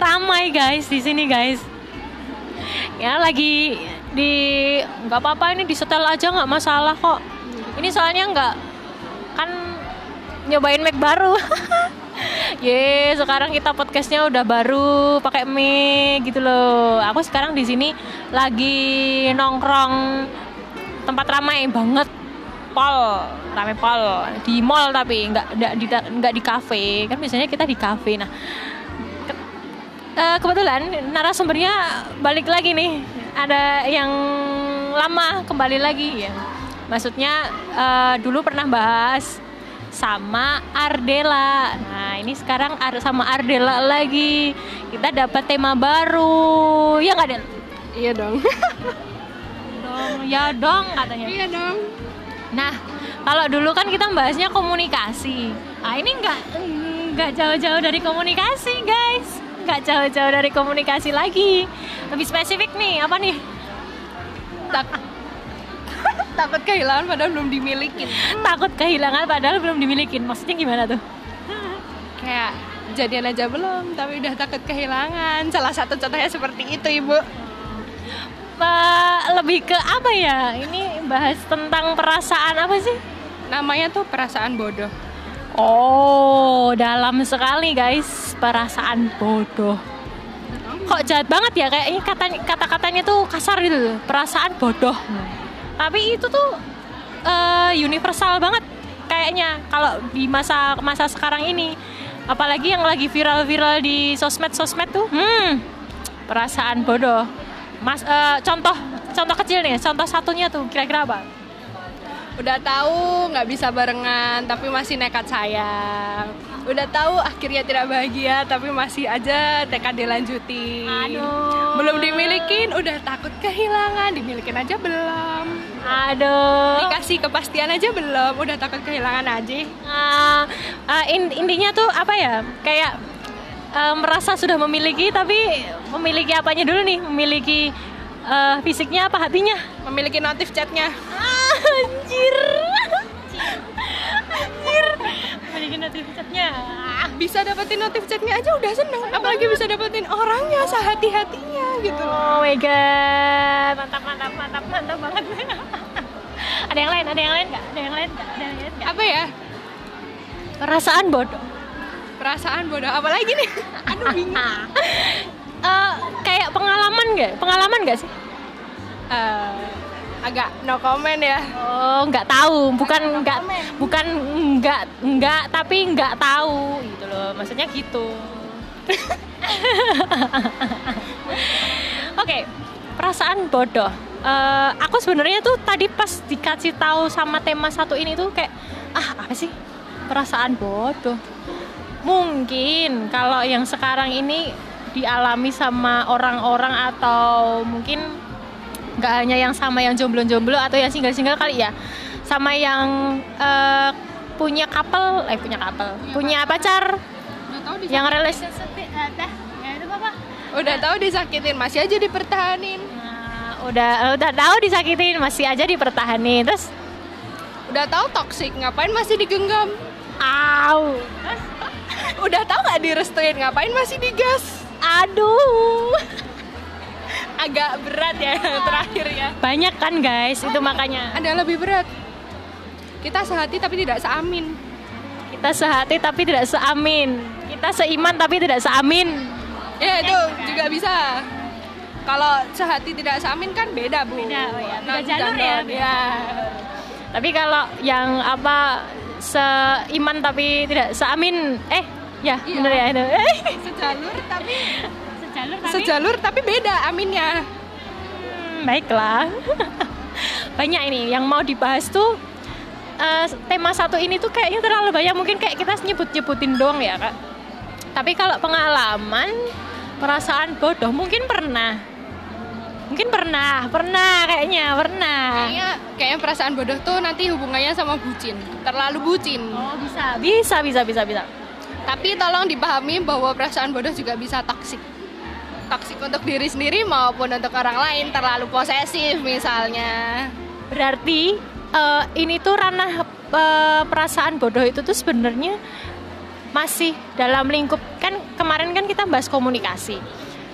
ramai guys di sini guys. Ya lagi di nggak apa-apa ini di setel aja nggak masalah kok. Ini soalnya nggak kan nyobain mic baru. Ye, sekarang kita podcastnya udah baru pakai mic gitu loh. Aku sekarang di sini lagi nongkrong tempat ramai banget pol ramai pol di mall tapi nggak nggak di nggak di kafe kan biasanya kita di kafe nah uh, kebetulan narasumbernya balik lagi nih ada yang lama kembali lagi ya maksudnya uh, dulu pernah bahas sama Ardela. Nah, ini sekarang sama Ardela lagi. Kita dapat tema baru. Ya nggak, Del? Iya dong. dong, ya dong katanya. Iya dong. Nah, kalau dulu kan kita bahasnya komunikasi. Nah, ini nggak nggak jauh-jauh dari komunikasi, guys. Nggak jauh-jauh dari komunikasi lagi. Lebih spesifik nih, apa nih? Tak takut kehilangan padahal belum dimiliki. Takut kehilangan padahal belum dimiliki. Maksudnya gimana tuh? Kayak jadian aja belum, tapi udah takut kehilangan. Salah satu contohnya seperti itu, Ibu uh, lebih ke apa ya? Ini bahas tentang perasaan apa sih? Namanya tuh perasaan bodoh. Oh, dalam sekali guys, perasaan bodoh. Kok jahat banget ya kayaknya kata kata-katanya tuh kasar gitu, perasaan bodoh. Tapi itu tuh uh, universal banget kayaknya kalau di masa masa sekarang ini. Apalagi yang lagi viral-viral di sosmed-sosmed tuh. Hmm, perasaan bodoh Mas uh, contoh contoh kecil nih, contoh satunya tuh kira-kira apa? Udah tahu nggak bisa barengan tapi masih nekat sayang. Udah tahu akhirnya tidak bahagia tapi masih aja tekad dilanjutin. Aduh. Belum dimilikin udah takut kehilangan, dimilikin aja belum. Aduh. Dikasih kepastian aja belum, udah takut kehilangan aja. Uh, uh, intinya tuh apa ya? Kayak uh, merasa sudah memiliki tapi memiliki apanya dulu nih memiliki uh, fisiknya apa hatinya memiliki notif chatnya ah, anjir notif chatnya. Bisa dapetin notif chatnya aja udah seneng. Apalagi bisa dapetin orangnya sehati-hatinya gitu oh my god. Mantap mantap mantap mantap banget. Ada yang lain? Ada yang lain nggak? Ada yang lain nggak? Ada yang lain nggak? Apa ya? Perasaan bodoh. Perasaan bodoh. Apalagi nih? Aduh bingung. Uh, kayak pengalaman nggak? Pengalaman nggak sih? Uh, agak no comment ya. Oh nggak tahu. Bukan nggak bukan nggak nggak tapi nggak tahu gitu loh. Maksudnya gitu. Oke okay, perasaan bodoh. Uh, aku sebenarnya tuh tadi pas dikasih tahu sama tema satu ini tuh kayak ah apa sih? Perasaan bodoh. Mungkin kalau yang sekarang ini dialami sama orang-orang atau mungkin nggak hanya yang sama yang jomblo-jomblo atau yang single-single kali ya. Sama yang uh, punya couple eh punya couple punya, punya pacar. yang relationship eh, itu apa udah tahu disakitin masih aja dipertahanin. Nah, udah udah tahu disakitin masih aja dipertahanin. Terus? Udah tahu toxic ngapain masih digenggam? Au. Udah tau nggak direstuin ngapain masih digas? Aduh agak berat ya terakhir ya. Banyak kan guys itu makanya. Ada lebih berat. Kita sehati tapi tidak seamin. Kita sehati tapi tidak seamin. Kita seiman tapi tidak seamin. Ya itu juga bisa. Kalau sehati tidak seamin kan beda bu. Beda oh ya. Beda jalur ya, ya. tapi kalau yang apa seiman tapi tidak seamin eh ya iya. bener ya itu. Sejalur tapi sejalur tapi sejalur tapi beda aminnya. Hmm, baiklah. Banyak ini. Yang mau dibahas tuh uh, tema satu ini tuh kayaknya terlalu banyak. Mungkin kayak kita nyebut nyebutin doang ya kak. Tapi kalau pengalaman perasaan bodoh mungkin pernah. Mungkin pernah. Pernah kayaknya pernah. Kayaknya kayaknya perasaan bodoh tuh nanti hubungannya sama bucin. Terlalu bucin. Oh bisa. Bisa bisa bisa bisa. Tapi tolong dipahami bahwa perasaan bodoh juga bisa toksik. Toksik untuk diri sendiri maupun untuk orang lain, terlalu posesif misalnya. Berarti uh, ini tuh ranah uh, perasaan bodoh itu tuh sebenarnya masih dalam lingkup kan kemarin kan kita bahas komunikasi.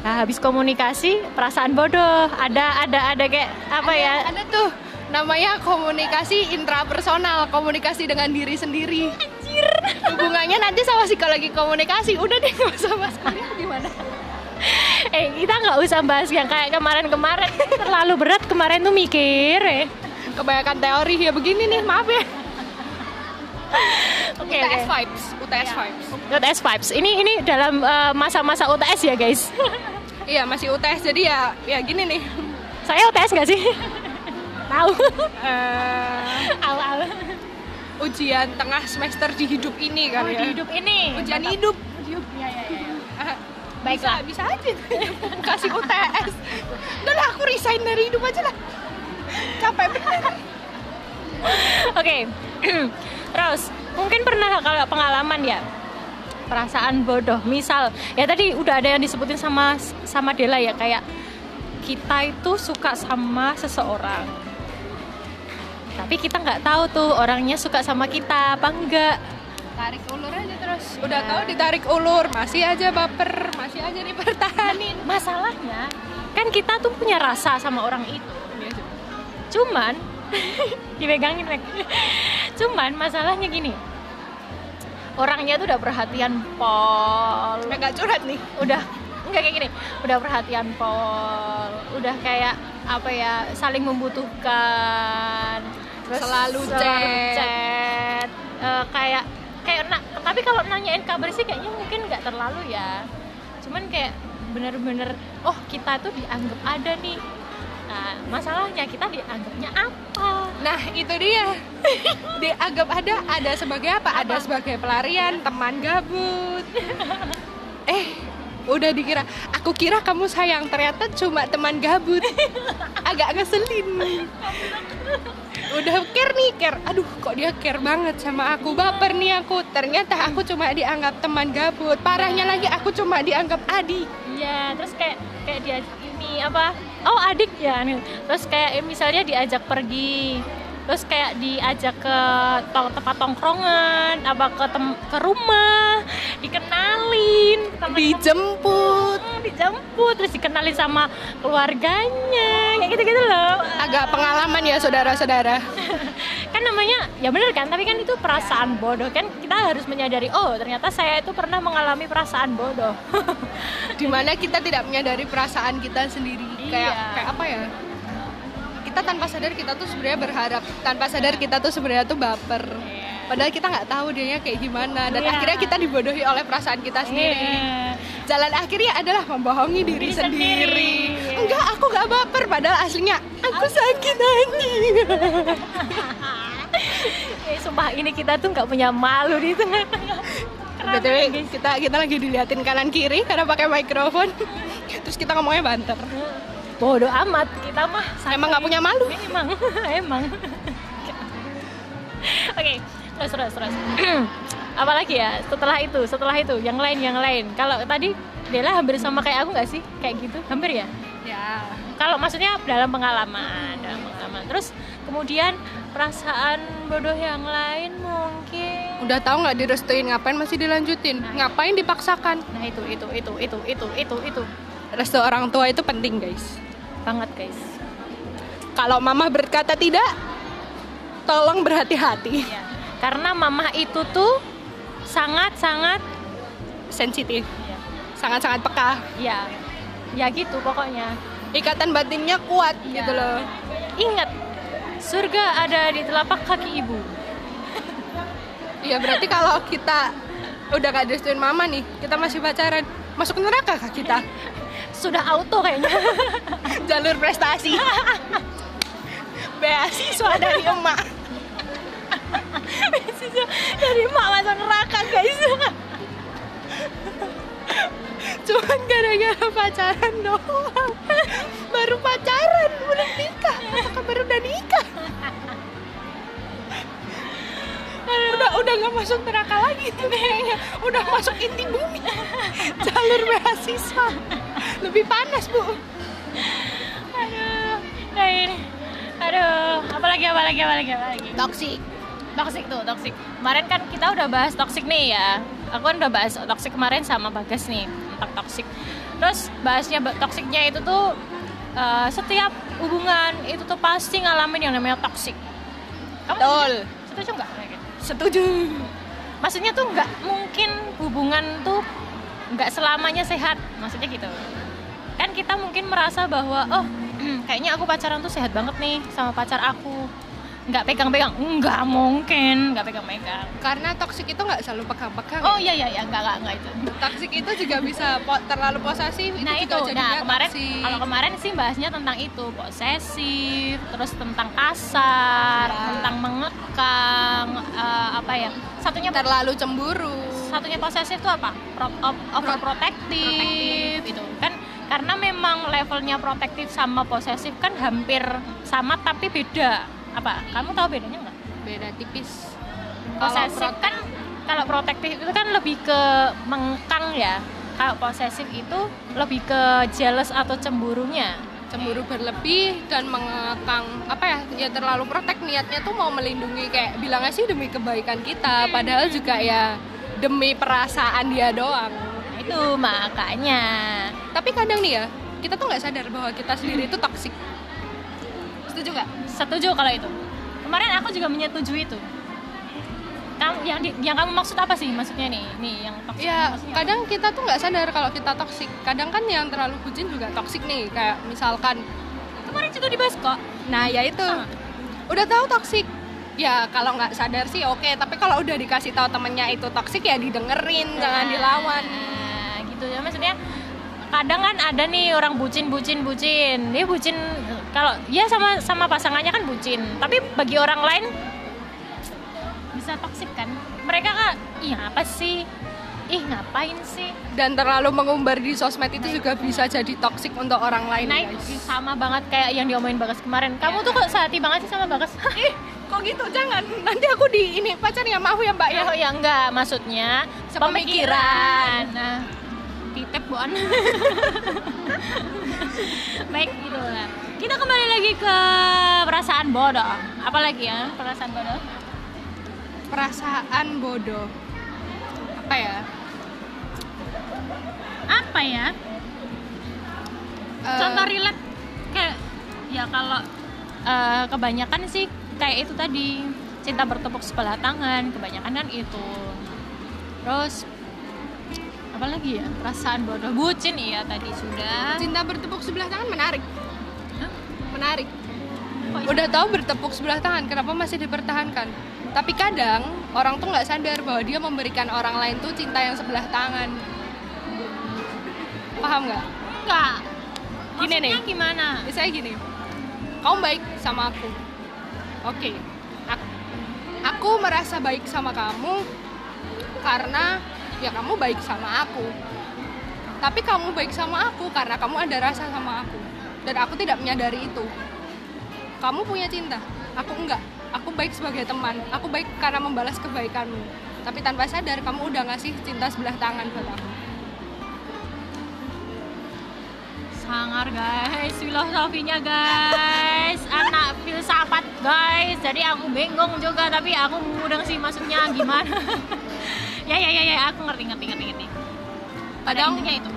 Nah, habis komunikasi perasaan bodoh ada ada ada kayak apa ada, ya? Ada tuh namanya komunikasi intrapersonal, komunikasi dengan diri sendiri. Anjir. Hubungannya nanti sama psikologi komunikasi. Udah deh nggak usah bahas kuliah gimana? Eh kita nggak usah bahas yang kayak kemarin-kemarin terlalu berat kemarin tuh mikir eh. Kebanyakan teori ya begini nih, maaf ya. Oke UTS oke. vibes, UTS Iya. vibes. UTS vibes. Ini ini dalam eh, masa-masa UTS ya guys. Iya masih UTS jadi ya ya gini nih. Saya UTS nggak sih? Tahu. Eh, Awal. ujian tengah semester di hidup ini kan Oh, ya. di hidup ini. Ujian Mantap. hidup. Hidup. Ya ya ya. Ah, Baiklah. Bisa, bisa aja kasih UTS. Udah lah aku resign dari hidup aja lah. Capek bener. Oke. Terus mungkin pernah kalau pengalaman ya perasaan bodoh. Misal ya tadi udah ada yang disebutin sama sama Dela ya kayak kita itu suka sama seseorang. Tapi kita nggak tahu tuh orangnya suka sama kita apa enggak. Tarik ulur aja terus. Udah tahu ditarik ulur, masih aja baper, masih aja dipertahanin. Masalahnya kan kita tuh punya rasa sama orang itu. Cuman dipegangin Mek. Cuman masalahnya gini. Orangnya tuh udah perhatian pol. Nggak curhat nih. Udah enggak kayak gini. Udah perhatian pol. Udah kayak apa ya saling membutuhkan. Terus Selalu chat. chat. Eh, kayak kayak na- tapi kalau nanyain kabar sih kayaknya mungkin nggak terlalu ya. Cuman kayak bener-bener oh kita tuh dianggap ada nih. Nah, masalahnya kita dianggapnya apa? Nah itu dia Dianggap ada, ada sebagai apa? Ada sebagai pelarian, teman gabut Eh, udah dikira Aku kira kamu sayang, ternyata cuma teman gabut Agak ngeselin Udah care nih, care. Aduh kok dia care banget sama aku? Baper nih aku. Ternyata aku cuma dianggap teman gabut. Parahnya lagi aku cuma dianggap adik. Iya, terus kayak kayak dia ini apa? Oh adik ya, nih. terus kayak misalnya diajak pergi, terus kayak diajak ke tong- tempat tongkrongan, apa ke tem- ke rumah, dikenalin, ke teman-teman. Dijemput Hmm, dijemput, terus dikenalin sama keluarganya, kayak gitu-gitu loh. Agak pengalaman ya saudara-saudara kan namanya ya bener kan, tapi kan itu perasaan bodoh kan kita harus menyadari oh ternyata saya itu pernah mengalami perasaan bodoh. di mana kita tidak menyadari perasaan kita sendiri kayak Iya. kayak apa ya kita tanpa sadar kita tuh sebenarnya berharap tanpa sadar kita tuh sebenarnya tuh baper padahal kita nggak tahu dianya kayak gimana dan Iya. akhirnya kita dibodohi oleh perasaan kita sendiri Iya. jalan akhirnya adalah membohongi diri Diri sendiri, sendiri. enggak aku nggak baper padahal aslinya aku sakit hati Eh, sumpah ini kita tuh nggak punya malu di tengah-tengah. Btw kita kita lagi diliatin kanan kiri karena pakai mikrofon terus kita ngomongnya banter Bodoh amat kita mah. emang nggak punya malu Emang, emang. Oke, terus terus terus. Apalagi ya setelah itu, setelah itu, yang lain yang lain. Kalau tadi Dela hampir sama kayak aku nggak sih? Kayak gitu, hampir ya. ya Kalau maksudnya dalam pengalaman, dalam pengalaman. Terus kemudian perasaan bodoh yang lain mungkin. Udah tahu nggak direstuin ngapain masih dilanjutin? Ngapain dipaksakan? Nah itu itu itu itu itu itu itu Restu orang tua itu penting guys. Banget guys. Kalau mama berkata tidak, tolong berhati-hati. Ya. Karena mamah itu tuh sangat sangat Sensitif, ya, sangat-sangat peka. ya, ya gitu pokoknya. Ikatan batinnya kuat Ya. gitu loh. Ingat, surga ada di telapak kaki ibu. Iya berarti kalau kita udah gak direstuin mama nih, kita masih pacaran, masuk neraka kah kita? Sudah auto kayaknya. Jalur prestasi. Beasiswa dari emak. Dari mak masuk neraka guys. Cuman gara-gara pacaran doang. Baru pacaran, belum nikah. Apakah baru udah nikah? udah udah nggak masuk neraka lagi tuh kayaknya udah masuk inti bumi jalur beasiswa lebih panas bu Aduh, nah ini. Aduh, apalagi apalagi apalagi apalagi. toksik Toxic tuh, toxic. Kemarin kan kita udah bahas toxic nih ya. aku kan udah bahas toxic kemarin sama Bagas nih tentang toxic terus bahasnya ba- toxicnya itu tuh eh, setiap hubungan itu tuh pasti ngalamin yang namanya toxic kamu Betul. setuju, nggak? Setuju. maksudnya tuh nggak mungkin hubungan tuh nggak selamanya sehat maksudnya gitu kan kita mungkin merasa bahwa oh kayaknya aku pacaran tuh sehat banget nih sama pacar aku nggak pegang-pegang nggak mungkin nggak pegang-pegang Karena toksik itu nggak selalu pegang-pegang. oh iya iya iya nggak nggak nggak itu toksik itu juga bisa po- terlalu posesif. nah itu juga nah kemarin toksik. kalau kemarin sih bahasnya tentang itu posesif terus tentang kasar Ya. tentang mengekang eh, apa ya satunya terlalu cemburu. satunya posesif itu apa? Pro, overprotective itu kan karena memang levelnya protektif sama posesif kan hampir sama tapi beda. Apa? Kamu tahu bedanya nggak? Beda tipis. posesif kan kalau protektif itu kan lebih ke mengkang ya. Kalau posesif itu lebih ke jealous atau cemburunya. Cemburu berlebih dan mengekang. Apa ya? Ya terlalu protek niatnya tuh mau melindungi kayak bilangnya sih demi kebaikan kita. Padahal juga ya demi perasaan dia doang Nah, itu makanya. Tapi kadang nih ya kita tuh nggak sadar bahwa kita sendiri itu toksik setuju nggak? Setuju kalau itu. Kemarin aku juga menyetujui itu. Kamu yang di- yang kamu maksud apa sih maksudnya nih? Nih yang toxic ya kadang kita tuh nggak sadar kalau kita toksik kadang kan yang terlalu bucin juga toksik nih kayak misalkan apa? kemarin juga dibahas kok. Nah ya itu. Sama. udah tahu toksik ya kalau nggak sadar sih oke tapi kalau udah dikasih tahu temennya itu toksik ya didengerin jangan dilawan. nah, gitu ya. Maksudnya kadang kan ada nih orang bucin bucin bucin. Dia bucin kalau ya sama sama pasangannya kan bucin. Tapi bagi orang lain bisa toksik kan? Mereka kan iya apa sih? Ih ngapain sih? Dan terlalu mengumbar di sosmed itu juga bisa jadi toksik untuk orang lain Nah, guys. itu sama banget kayak yang diomongin Bagas kemarin. Kamu tuh kok sehati banget sih sama Bagas? Ih, kok gitu? Jangan. Nanti aku di ini pacarnya mau ya mbak ya. Ya, ya enggak, maksudnya Sepemikiran. Nah, titip buan. Baik gitu lah. Kita kembali lagi ke perasaan bodoh. Apalagi ya perasaan bodoh? perasaan bodoh apa ya Apa ya? Eh, Contoh relate kayak ya kalau eh, kebanyakan sih kayak itu tadi cinta bertepuk sebelah tangan kebanyakan kan itu terus apa lagi ya? Perasaan bodoh. Bucin iya tadi sudah. Cinta bertepuk sebelah tangan menarik. Hah? menarik. Udah tahu bertepuk sebelah tangan kenapa masih dipertahankan? Tapi kadang orang tuh nggak sadar bahwa dia memberikan orang lain tuh cinta yang sebelah tangan. Paham nggak? Enggak Gini Maksudnya nih. gimana? Misalnya gini. Kamu baik sama aku. Oke. Aku, aku merasa baik sama kamu karena ya kamu baik sama aku. Tapi kamu baik sama aku karena kamu ada rasa sama aku. Dan aku tidak menyadari itu. Kamu punya cinta? Aku enggak. Aku baik sebagai teman. Aku baik karena membalas kebaikanmu. Tapi tanpa sadar kamu udah ngasih cinta sebelah tangan buat aku. Sangar guys. Filosofinya guys. Anak filsafat guys. Jadi aku bingung juga tapi aku mudeng sih maksudnya gimana ya ya ya ya aku ngerti ngerti ngerti ngerti. Kadang- intinya itu.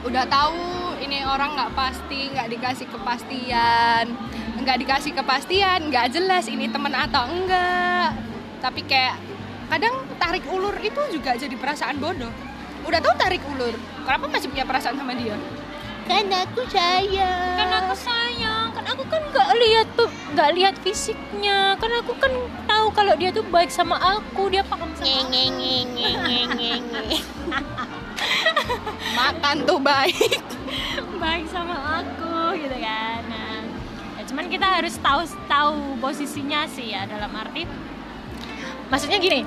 udah tahu ini orang nggak pasti nggak dikasih kepastian. Nggak dikasih kepastian nggak jelas ini teman atau enggak. Tapi kayak kadang tarik ulur itu juga jadi perasaan bodoh. Udah tahu tarik ulur kenapa masih punya perasaan sama dia? Karena aku sayang. Kan aku sayang aku kan nggak lihat tuh nggak lihat fisiknya. Kan aku kan tahu kalau dia tuh baik sama aku dia paham sama aku. makan tuh baik. Baik sama aku gitu kan. Nah ya cuman kita harus tahu tahu posisinya sih ya dalam arti maksudnya gini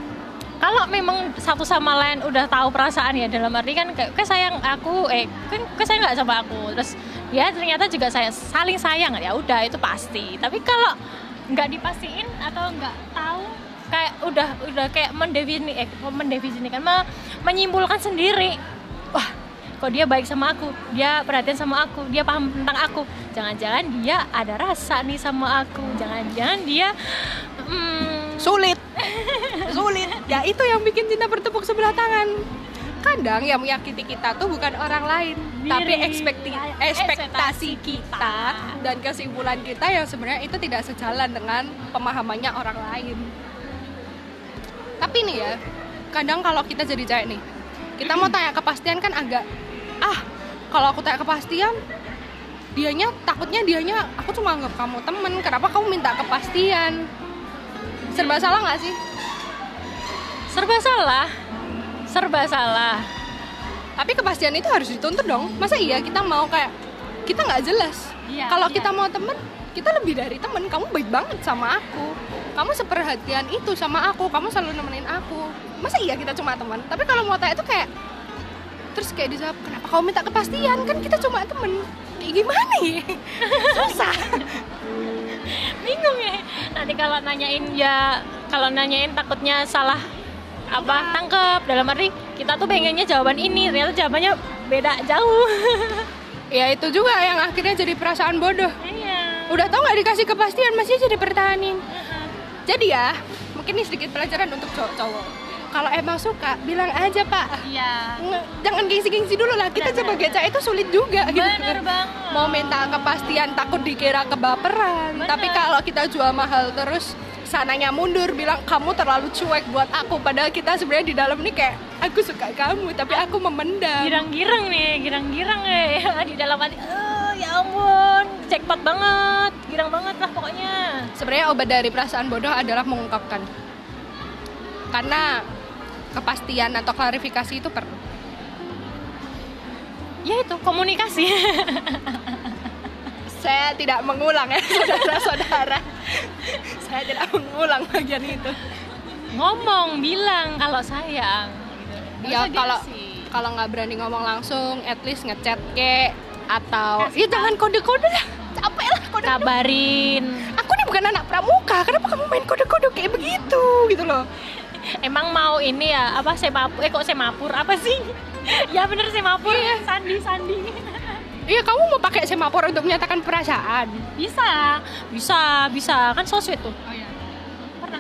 kalau memang satu sama lain udah tahu perasaan ya dalam arti kan kayak "Kek sayang aku eh kan kek sayang nggak sama aku terus ya ternyata juga saya saling sayang. Ya udah itu pasti. Tapi kalau nggak dipastiin atau nggak tahu kayak udah udah kayak mendefini eh mendefinisikan me- menyimpulkan sendiri. Wah kok dia baik sama aku? Dia perhatian sama aku? Dia paham tentang aku? Jangan-jangan dia ada rasa nih sama aku. Jangan-jangan dia sulit sulit. Sulit. Ya itu yang bikin cinta bertepuk sebelah tangan. Kadang yang menyakiti kita tuh bukan orang lain tapi Diri. ekspekti ekspektasi kita dan kesimpulan kita yang sebenarnya itu tidak sejalan dengan pemahamannya orang lain. Tapi nih ya kadang kalau kita jadi cewek nih kita mau tanya kepastian kan agak ah kalau aku tanya kepastian dianya takutnya dianya aku cuma anggap kamu temen kenapa kamu minta kepastian? Serba salah nggak sih? Serba salah. Serba salah tapi kepastian itu harus dituntut dong. Masa iya kita mau kayak kita nggak jelas? Iya, kalau iya. kita mau temen kita lebih dari temen. Kamu baik banget sama aku. Kamu seperhatian itu sama aku. Kamu selalu nemenin aku. Masa iya kita cuma teman tapi kalau mau tanya itu kayak terus kayak dijawab kenapa kamu minta kepastian? Kan kita cuma temen. Kayak gimana ya? Susah. Bingung ya. Nanti kalau nanyain ya kalau nanyain takutnya salah apa tangkep. Dalam arti kita tuh pengennya jawaban ini ternyata jawabannya beda jauh. Ya itu juga yang akhirnya jadi perasaan bodoh. Iya. Udah tau nggak dikasih kepastian masih jadi pertahanin. Jadi ya mungkin ini sedikit pelajaran untuk cowok-cowok. Kalau emang suka bilang aja pak. Iya. Nge- jangan gengsi-gengsi dulu lah. Kita Benar, sebagai cewek itu sulit juga gitu bener banget. Mau minta kepastian takut dikira kebaperan. Bener. tapi kalau kita jual mahal terus sananya mundur bilang kamu terlalu cuek buat aku. Padahal kita sebenarnya di dalam ini kayak aku suka kamu tapi aku memendam. Girang-girang nih girang-girang ya di dalam hati eh ya ampun jackpot banget girang banget lah pokoknya. Sebenarnya obat dari perasaan bodoh adalah mengungkapkan. Karena kepastian atau klarifikasi itu perlu. Ya itu komunikasi saya tidak mengulang ya saudara-saudara. Saya tidak mengulang bagian itu. Ngomong bilang kalau sayang. Gitu. ya kalau kalau nggak berani ngomong langsung at least ngechat ke atau Kasih ya jangan kode-kode lah. Capek lah kode kabarin. Aku nih bukan anak pramuka kenapa kamu main kode-kode kayak begitu gitu loh. Emang mau ini ya apa semapur eh kok semapur? Apa sih? Ya bener semapur sandi sandi iya kamu mau pakai semafor untuk menyatakan perasaan? Bisa bisa bisa. Kan so sweet tuh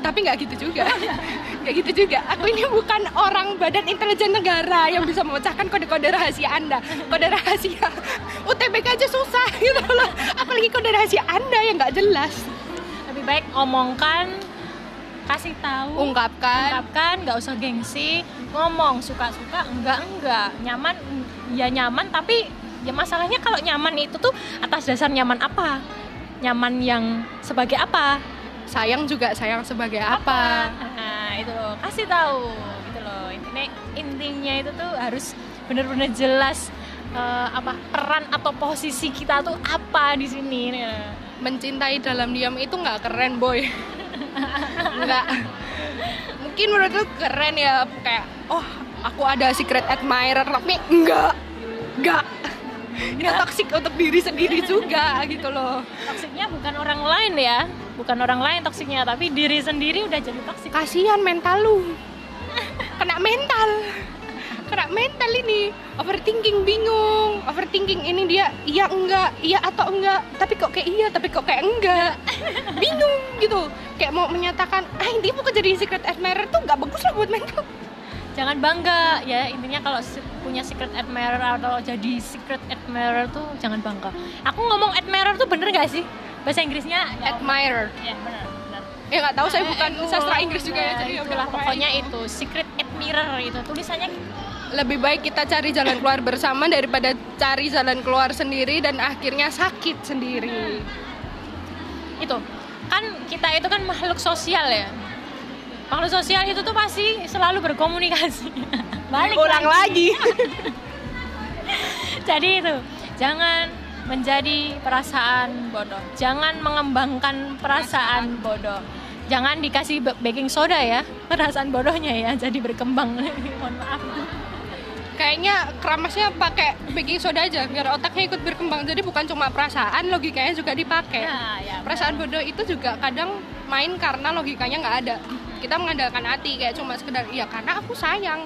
tapi nggak gitu juga. Nggak gitu juga. Aku ini bukan orang badan intelijen negara yang bisa memecahkan kode-kode rahasia anda. Kode rahasia UTBK aja susah gitu loh. Apalagi kode rahasia anda yang nggak jelas. Lebih baik omongkan kasih tahu. Ungkapkan. Ungkapkan nggak usah gengsi. Ngomong suka-suka enggak enggak nyaman ya nyaman tapi ya masalahnya kalau nyaman itu tuh atas dasar nyaman apa? Nyaman yang sebagai apa? Sayang juga sayang sebagai apa, nah itu loh. Kasih tahu gitu loh. Intinya intinya itu tuh harus bener-bener jelas eh, apa peran atau posisi kita tuh apa di sini. Mencintai dalam diam itu nggak keren boy. Nggak. Mungkin menurut lu keren ya kayak oh aku ada secret admirer tapi enggak enggak itu toxic untuk diri sendiri juga gitu loh. Toksiknya bukan orang lain ya. Bukan orang lain toksiknya tapi diri sendiri udah jadi toksik kasihan mental lu. Kena mental. Kena mental ini. Overthinking bingung. Overthinking ini dia iya enggak iya atau enggak. Tapi kok kayak iya tapi kok kayak enggak. Bingung gitu. Kayak mau menyatakan ah intinya mau jadi secret admirer tuh nggak bagus lah buat mental. Jangan bangga ya. Intinya kalau punya secret admirer atau jadi secret admirer tuh jangan bangga. Aku ngomong admirer tuh bener gak sih? Bahasa Inggrisnya ya, admirer. Ya bener bener. Ya nggak tahu saya bukan itu, sastra Inggris juga ya jadi ya pokoknya itu. itu secret admirer itu tulisannya lebih baik kita cari jalan keluar bersama daripada cari jalan keluar sendiri dan akhirnya sakit sendiri. Itu kan kita itu kan makhluk sosial ya. Makhluk sosial itu tuh pasti selalu berkomunikasi. Balik ulang lagi jadi itu. Jangan menjadi perasaan bodoh. Jangan mengembangkan perasaan bodoh. Jangan dikasih ba- baking soda ya perasaan bodohnya ya jadi berkembang. Mohon maaf. Kayaknya keramasnya pakai baking soda aja biar otaknya ikut berkembang. Jadi bukan cuma perasaan logikanya juga dipakai. Ya, ya, perasaan bodoh itu juga kadang main karena logikanya nggak ada. Kita mengandalkan hati kayak cuma sekedar iya karena aku sayang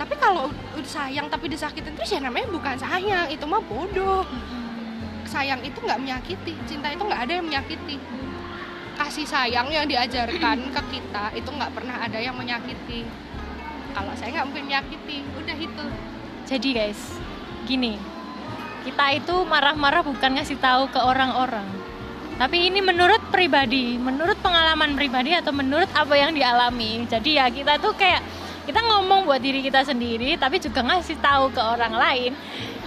tapi kalau udah sayang tapi disakitin terus ya namanya bukan sayang. Itu mah bodoh. Sayang itu nggak menyakiti. Cinta itu nggak ada yang menyakiti. Kasih sayang yang diajarkan ke kita itu nggak pernah ada yang menyakiti. Kalau saya nggak mungkin menyakiti. Udah itu. Jadi guys, gini, kita itu marah-marah bukan ngasih tahu ke orang-orang. Tapi ini menurut pribadi, menurut pengalaman pribadi atau menurut apa yang dialami. Jadi ya kita tuh kayak kita ngomong buat diri kita sendiri, tapi juga ngasih tahu ke orang lain.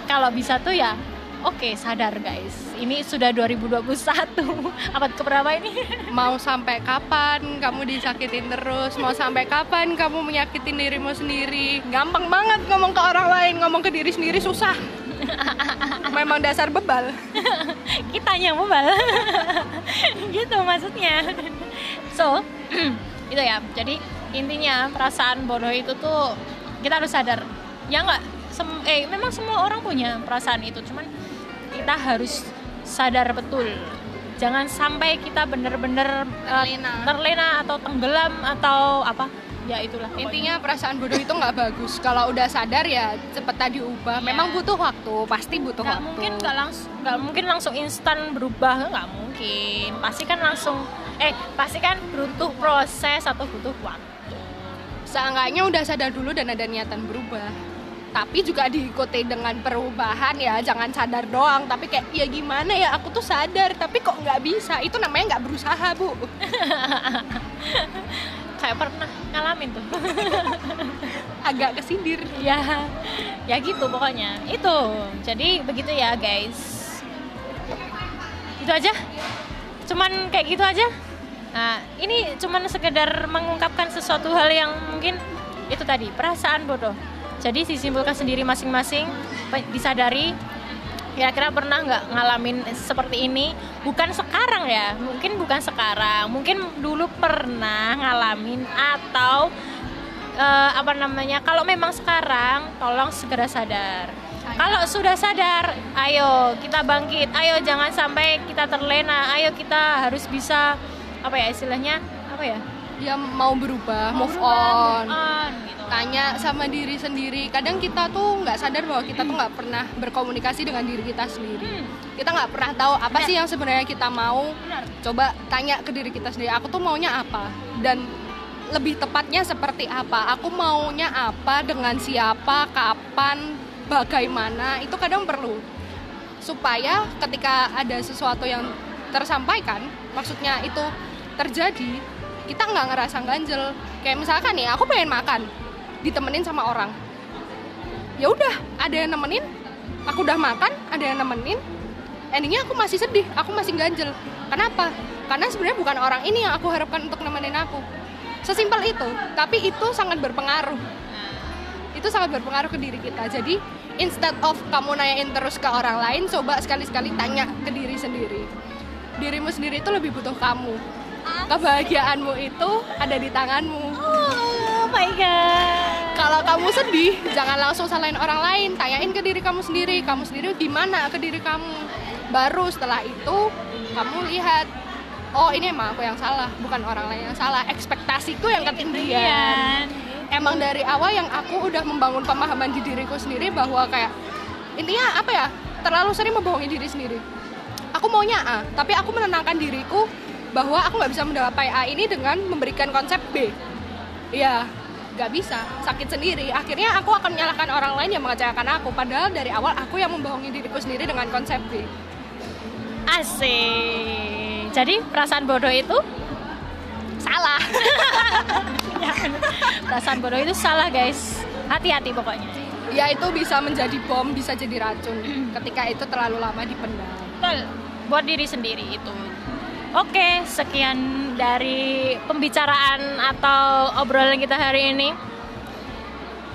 Kalau bisa tuh ya, oke sadar guys. Ini sudah 2021, abad keberapa ini? mau sampai kapan kamu disakitin terus? Mau sampai kapan kamu menyakitin dirimu sendiri? Gampang banget ngomong ke orang lain. Ngomong ke diri sendiri susah. Memang dasar bebal. Kitanya mobile gitu maksudnya. So itu ya. Jadi intinya perasaan bodoh itu tuh kita harus sadar. Ya nggak sem- eh memang semua orang punya perasaan itu cuman kita harus sadar betul. Jangan sampai kita bener-bener eh, Terlena. terlena atau tenggelam atau apa. Ya itulah. Pokoknya. intinya perasaan bodoh itu nggak bagus. Kalau udah sadar ya cepet tadi ubah. Iya. memang butuh waktu pasti butuh nggak waktu. mungkin nggak langsung nggak mungkin langsung instan berubah. Nggak mungkin. Pasti kan langsung eh pasti kan butuh proses atau butuh waktu seenggaknya udah sadar dulu dan ada niatan berubah. Tapi juga diikuti dengan perubahan ya jangan sadar doang. Tapi kayak ya gimana ya aku tuh sadar tapi kok nggak bisa? Itu namanya nggak berusaha bu. Kayak pernah ngalamin tuh. Agak kesindir. Ya ya gitu pokoknya. Itu. Jadi begitu ya guys. Itu aja. Cuman kayak gitu aja nah ini cuman sekedar mengungkapkan sesuatu hal yang mungkin itu tadi perasaan bodoh. Jadi disimpulkan sendiri masing-masing disadari kira-kira pernah nggak ngalamin seperti ini? Bukan sekarang ya mungkin bukan sekarang mungkin dulu pernah ngalamin atau eh, apa namanya kalau memang sekarang tolong segera sadar. Kalau sudah sadar ayo kita bangkit ayo jangan sampai kita terlena ayo kita harus bisa apa ya istilahnya apa ya? Dia mau berubah move Berubah, on. move on gitu. Tanya sama diri sendiri. Kadang kita tuh nggak sadar bahwa kita tuh nggak pernah berkomunikasi dengan diri kita sendiri. Hmm, kita nggak pernah tahu apa Benar. sih yang sebenarnya kita mau. Benar. Coba tanya ke diri kita sendiri aku tuh maunya apa? Dan lebih tepatnya seperti apa? Aku maunya apa? Dengan siapa? Kapan? Bagaimana? Itu kadang perlu. Supaya ketika ada sesuatu yang tersampaikan maksudnya itu terjadi kita nggak ngerasa ganjel. Kayak misalkan nih aku pengen makan ditemenin sama orang. Ya udah ada yang nemenin aku udah makan ada yang nemenin endingnya aku masih sedih aku masih ganjel. Kenapa? Karena sebenarnya bukan orang ini yang aku harapkan untuk nemenin aku. Sesimpel itu tapi itu sangat berpengaruh. Itu sangat berpengaruh ke diri kita. Jadi instead of kamu nanyain terus ke orang lain coba sekali-sekali tanya ke diri sendiri. Dirimu sendiri itu lebih butuh kamu kebahagiaanmu itu ada di tanganmu. Oh my god. Kalau kamu sedih jangan langsung salahin orang lain. Tanyain ke diri kamu sendiri. Kamu sendiri gimana ke diri kamu? Baru setelah itu kamu lihat oh ini emang aku yang salah bukan orang lain yang salah. Ekspektasiku yang ketinggian. Ketinggian. emang dari awal yang aku udah membangun pemahaman di diriku sendiri bahwa kayak intinya apa ya? Terlalu sering membohongi diri sendiri. Aku maunya A tapi aku menenangkan diriku bahwa aku nggak bisa mencapai A ini dengan memberikan konsep B. Iya, nggak bisa. Sakit sendiri. Akhirnya aku akan menyalahkan orang lain yang mengecewakan aku. Padahal dari awal aku yang membohongi diriku sendiri dengan konsep B. Asik. Jadi perasaan bodoh itu? Salah. Ya, perasaan bodoh itu salah guys. Hati-hati pokoknya. Ya itu bisa menjadi bom bisa jadi racun. Ketika itu terlalu lama dipendam. Betul. buat diri sendiri itu Oke, sekian dari pembicaraan atau obrolan kita hari ini.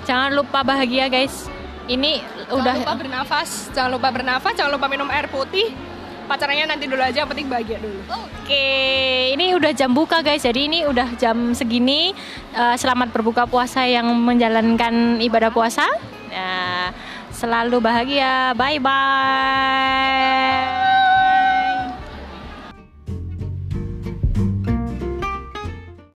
Jangan lupa bahagia, guys. Ini udah jangan lupa bernafas jangan lupa bernafas jangan lupa minum air putih pacarannya nanti dulu aja penting bahagia dulu Oke, ini udah jam buka guys. Jadi ini udah jam segini. Eh, selamat berbuka puasa yang menjalankan ibadah puasa. Nah, selalu bahagia. Bye bye.